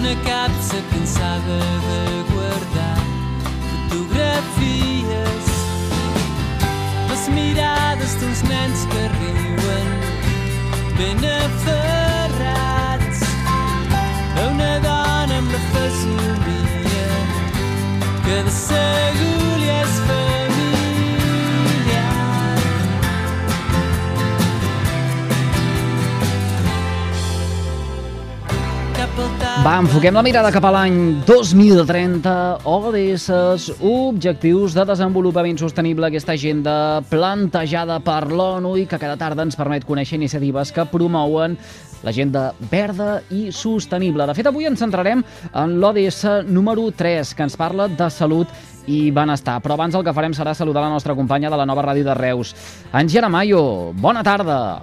d'una capsa cansada de guardar fotografies. Les mirades d'uns nens que riuen ben aferrats Va, enfoquem la mirada cap a l'any 2030, ODS, Objectius de Desenvolupament Sostenible, aquesta agenda plantejada per l'ONU i que cada tarda ens permet conèixer iniciatives que promouen l'agenda verda i sostenible. De fet, avui ens centrarem en l'ODS número 3, que ens parla de salut i benestar. Però abans el que farem serà saludar la nostra companya de la nova ràdio de Reus, Angela Mayo. Bona tarda.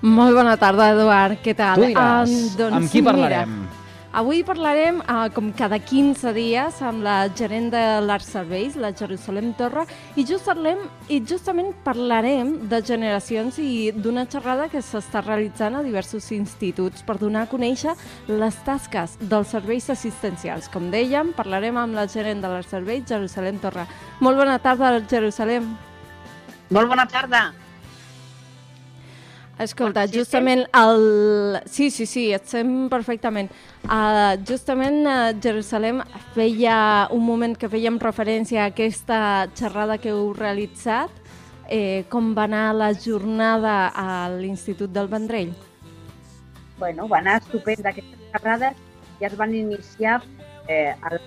Molt bona tarda, Eduard. Què tal? Tu diràs, Em, doncs, amb qui parlarem? Mira, avui parlarem, uh, com cada 15 dies, amb la gerent de l'Art Serveis, la Jerusalem Torra, i justament, i justament parlarem de generacions i d'una xerrada que s'està realitzant a diversos instituts per donar a conèixer les tasques dels serveis assistencials. Com dèiem, parlarem amb la gerent de l'Art Serveis, Jerusalem Torra. Molt bona tarda, Jerusalem. Molt bona tarda. Escolta, justament el... Sí, sí, sí, et sent perfectament. Uh, justament a Jerusalem feia un moment que fèiem referència a aquesta xerrada que heu realitzat, eh, com va anar la jornada a l'Institut del Vendrell. Bueno, va anar estupenda. Aquestes xerrades ja es van iniciar eh, al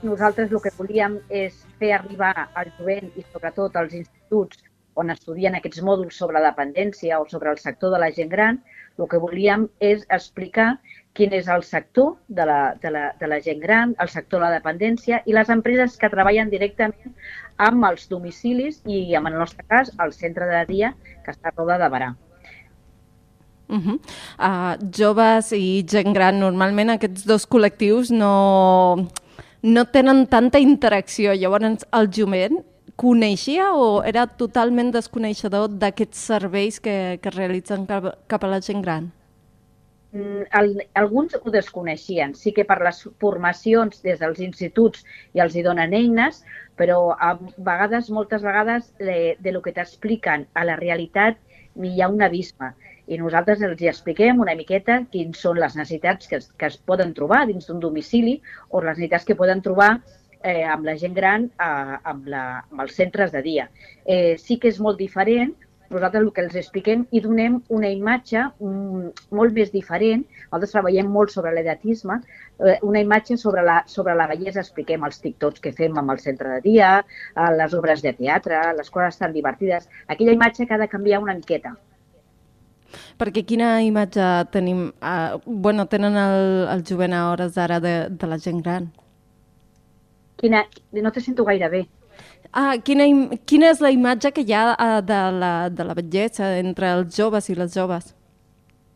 Nosaltres el que volíem és fer arribar al jovent i sobretot als instituts on estudien aquests mòduls sobre dependència o sobre el sector de la gent gran, el que volíem és explicar quin és el sector de la, de la, de la gent gran, el sector de la dependència i les empreses que treballen directament amb els domicilis i, en el nostre cas, el centre de dia que està a Roda de Barà. Uh -huh. uh, joves i gent gran, normalment aquests dos col·lectius no, no tenen tanta interacció. Llavors, el jovent coneixia o era totalment desconeixedor d'aquests serveis que, que realitzen cap, cap a la gent gran? Mm, el, alguns ho desconeixien. Sí que per les formacions des dels instituts i els hi donen eines, però a vegades, moltes vegades, de, de lo que t'expliquen a la realitat hi ha un abisme. I nosaltres els hi expliquem una miqueta quins són les necessitats que es, que es poden trobar dins d'un domicili o les necessitats que poden trobar eh, amb la gent gran eh, amb, la, amb els centres de dia. Eh, sí que és molt diferent, nosaltres el que els expliquem i donem una imatge mm, molt més diferent. Nosaltres treballem molt sobre l'edatisme, eh, una imatge sobre la, sobre la bellesa, expliquem els TikToks que fem amb el centre de dia, eh, les obres de teatre, les coses tan divertides. Aquella imatge que ha de canviar una miqueta. Perquè quina imatge tenim, uh, bueno, tenen el, el jovent a hores d'ara de, de la gent gran? Quina, no te sento gaire bé. Ah, quina, quina és la imatge que hi ha uh, de, la, de la bellesa entre els joves i les joves?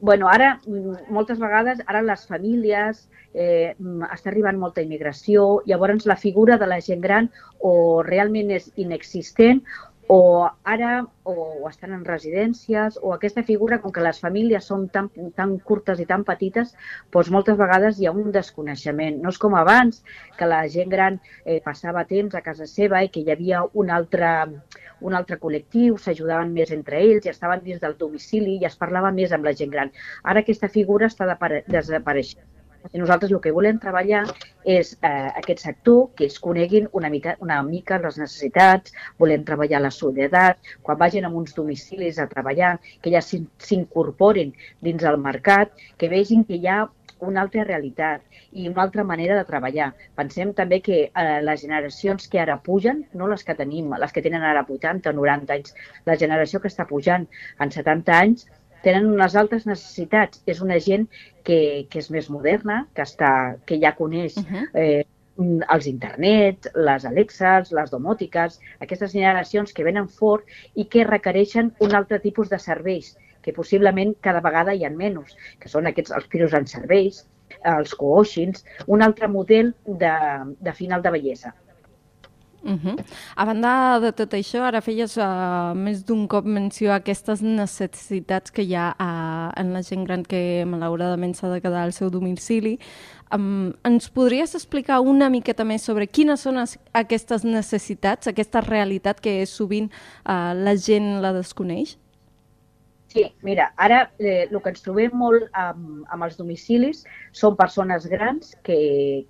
bueno, ara, mm, moltes vegades, ara les famílies, eh, mm, està arribant molta immigració, llavors la figura de la gent gran o realment és inexistent o ara o estan en residències o aquesta figura, com que les famílies són tan, tan curtes i tan petites, doncs moltes vegades hi ha un desconeixement. No és com abans, que la gent gran eh, passava temps a casa seva i que hi havia un altre, un altre col·lectiu, s'ajudaven més entre ells i estaven dins del domicili i es parlava més amb la gent gran. Ara aquesta figura està desapareixent. Nosaltres el que volem treballar és eh, aquest sector, que ells coneguin una mica, una mica les necessitats, volem treballar la solidaritat, quan vagin a uns domicilis a treballar, que ja s'in- s'incorporin dins el mercat, que vegin que hi ha una altra realitat i una altra manera de treballar. Pensem també que eh, les generacions que ara pugen, no les que tenim, les que tenen ara 80 o 90 anys, la generació que està pujant en 70 anys, tenen unes altres necessitats. És una gent que, que és més moderna, que, està, que ja coneix uh -huh. eh, els internet, les Alexas, les domòtiques, aquestes generacions que venen fort i que requereixen un altre tipus de serveis, que possiblement cada vegada hi ha menys, que són aquests els piros en serveis, els coachings, un altre model de, de final de bellesa. Uh -huh. A banda de tot això, ara feies uh, més d'un cop menció a aquestes necessitats que hi ha uh, en la gent gran que malauradament s'ha de quedar al seu domicili. Um, ens podries explicar una miqueta més sobre quines són aquestes necessitats, aquesta realitat que sovint uh, la gent la desconeix? Sí, mira, ara eh, el que ens trobem molt amb, amb els domicilis són persones grans que,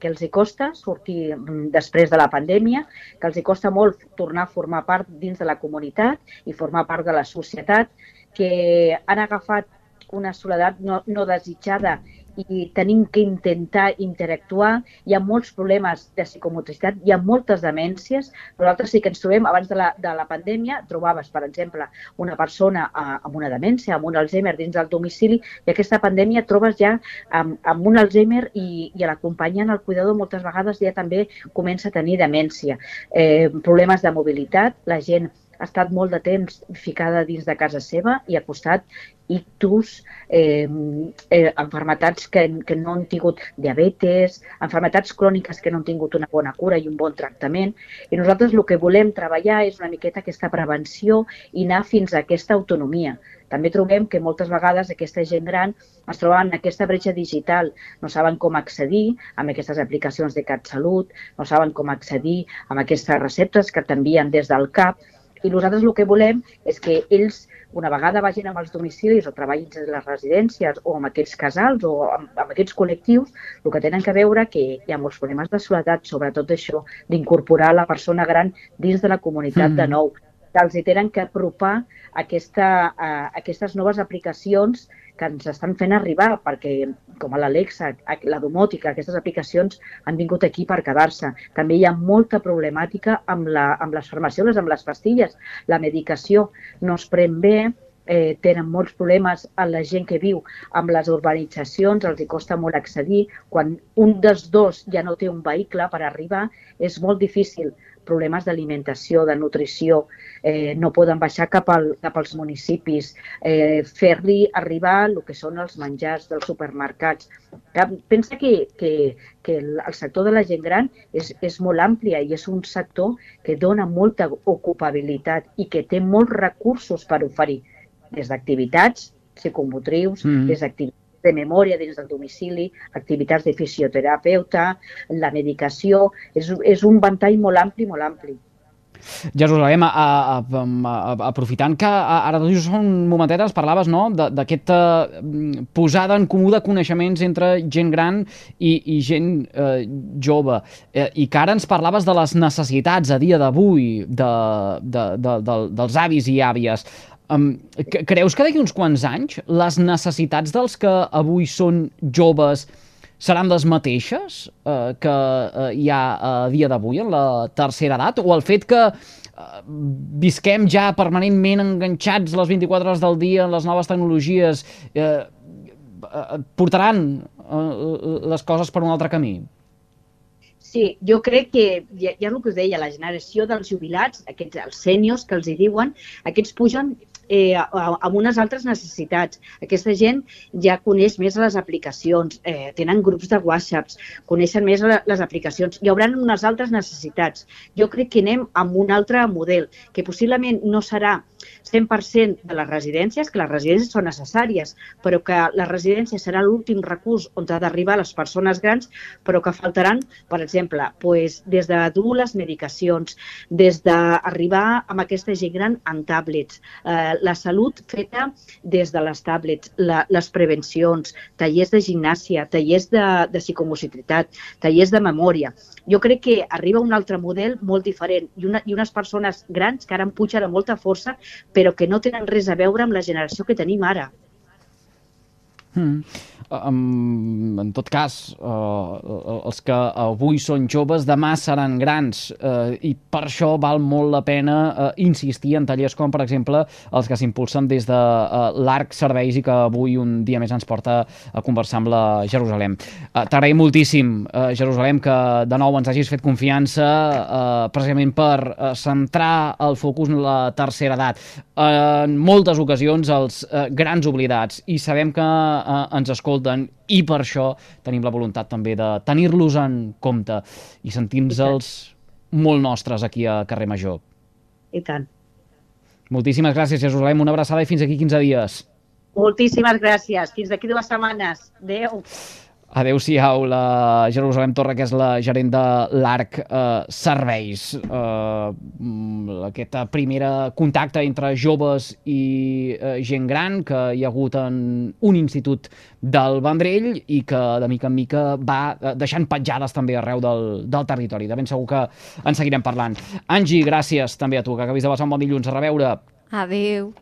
que els hi costa sortir mm, després de la pandèmia, que els hi costa molt tornar a formar part dins de la comunitat i formar part de la societat, que han agafat una soledat no, no desitjada i tenim que intentar interactuar. Hi ha molts problemes de psicomotricitat, hi ha moltes demències. Nosaltres sí que ens trobem, abans de la, de la pandèmia, trobaves, per exemple, una persona amb una demència, amb un Alzheimer dins del domicili, i aquesta pandèmia trobes ja amb, amb un Alzheimer i, i l'acompanyant el cuidador moltes vegades ja també comença a tenir demència. Eh, problemes de mobilitat, la gent ha estat molt de temps ficada dins de casa seva i ha costat ictus, eh, eh, enfermetats que, que no han tingut diabetes, enfermetats cròniques que no han tingut una bona cura i un bon tractament. I nosaltres el que volem treballar és una miqueta aquesta prevenció i anar fins a aquesta autonomia. També trobem que moltes vegades aquesta gent gran es troba en aquesta bretxa digital, no saben com accedir a aquestes aplicacions de CatSalut, no saben com accedir a aquestes receptes que t'envien des del CAP, i nosaltres el que volem és que ells, una vegada vagin amb els domicilis o treballin a les residències o amb aquests casals o amb, amb aquests col·lectius, el que tenen que veure que hi ha molts problemes de soledat, sobretot això d'incorporar la persona gran dins de la comunitat mm. de nou que els hi tenen que apropar aquesta, a, aquestes noves aplicacions que ens estan fent arribar, perquè com a l'Alexa, la domòtica, aquestes aplicacions han vingut aquí per quedar-se. També hi ha molta problemàtica amb, la, amb les farmacèutiques, amb les pastilles. La medicació no es pren bé, eh, tenen molts problemes a la gent que viu amb les urbanitzacions, els hi costa molt accedir. Quan un dels dos ja no té un vehicle per arribar, és molt difícil problemes d'alimentació, de nutrició, eh, no poden baixar cap, al, cap als municipis, eh, fer-li arribar el que són els menjars dels supermercats. Pensa que, que, que el sector de la gent gran és, és molt àmplia i és un sector que dona molta ocupabilitat i que té molts recursos per oferir, des d'activitats psicomotrius, mm. des d'activitats de memòria dins del domicili, activitats de fisioterapeuta, la medicació, és, és un ventall molt ampli, molt ampli. Jerusalem, a, a, a, aprofitant que ara just un momentet ens parlaves no, d'aquesta mm, posada en comú de coneixements entre gent gran i, i gent eh, jove, eh, i que ara ens parlaves de les necessitats a dia d'avui de, de, de, de, dels avis i àvies. Um, creus que d'aquí uns quants anys les necessitats dels que avui són joves seran les mateixes uh, que uh, hi ha a dia d'avui en la tercera edat? O el fet que visquem ja permanentment enganxats les 24 hores del dia en les noves tecnologies uh, portaran les coses per un altre camí? Sí, jo crec que ja, ja el que us deia, la generació dels jubilats, aquests, els sèniors que els hi diuen, aquests pugen eh, amb unes altres necessitats. Aquesta gent ja coneix més les aplicacions, eh, tenen grups de whatsapps, coneixen més les aplicacions, hi haurà unes altres necessitats. Jo crec que anem amb un altre model, que possiblement no serà 100% de les residències, que les residències són necessàries, però que la residència serà l'últim recurs on ha d'arribar les persones grans, però que faltaran, per exemple, pues, des de dur les medicacions, des d'arribar amb aquesta gent gran en tablets, eh, la salut feta des de les tablets, la, les prevencions, tallers de gimnàsia, tallers de, de psicomotritat, tallers de memòria. Jo crec que arriba un altre model molt diferent i, una, i unes persones grans que ara em pugen amb molta força però que no tenen res a veure amb la generació que tenim ara. Mm. Um, en tot cas, uh, els que avui són joves, demà seran grans uh, i per això val molt la pena uh, insistir en tallers com, per exemple, els que s'impulsen des de uh, l'Arc Serveis i que avui un dia més ens porta a conversar amb la Jerusalem. Uh, T'agraïm moltíssim, uh, Jerusalem, que de nou ens hagis fet confiança uh, precisament per uh, centrar el focus en la tercera edat. Uh, en moltes ocasions els uh, grans oblidats i sabem que uh, ens escolten i per això tenim la voluntat també de tenir-los en compte i sentir-nos-els molt nostres aquí a Carrer Major. I tant. Moltíssimes gràcies, Jerusalem. Una abraçada i fins aquí 15 dies. Moltíssimes gràcies. Fins d'aquí dues setmanes. Adéu. Adéu-siau, la Jerusalem Torra, que és la gerent de l'ARC eh, Serveis. Eh, aquest primer contacte entre joves i eh, gent gran que hi ha hagut en un institut del Vendrell i que de mica en mica va eh, deixant petjades també arreu del, del territori. De ben segur que en seguirem parlant. Angie, gràcies també a tu, que acabis de passar un bon dilluns. A reveure. Adéu.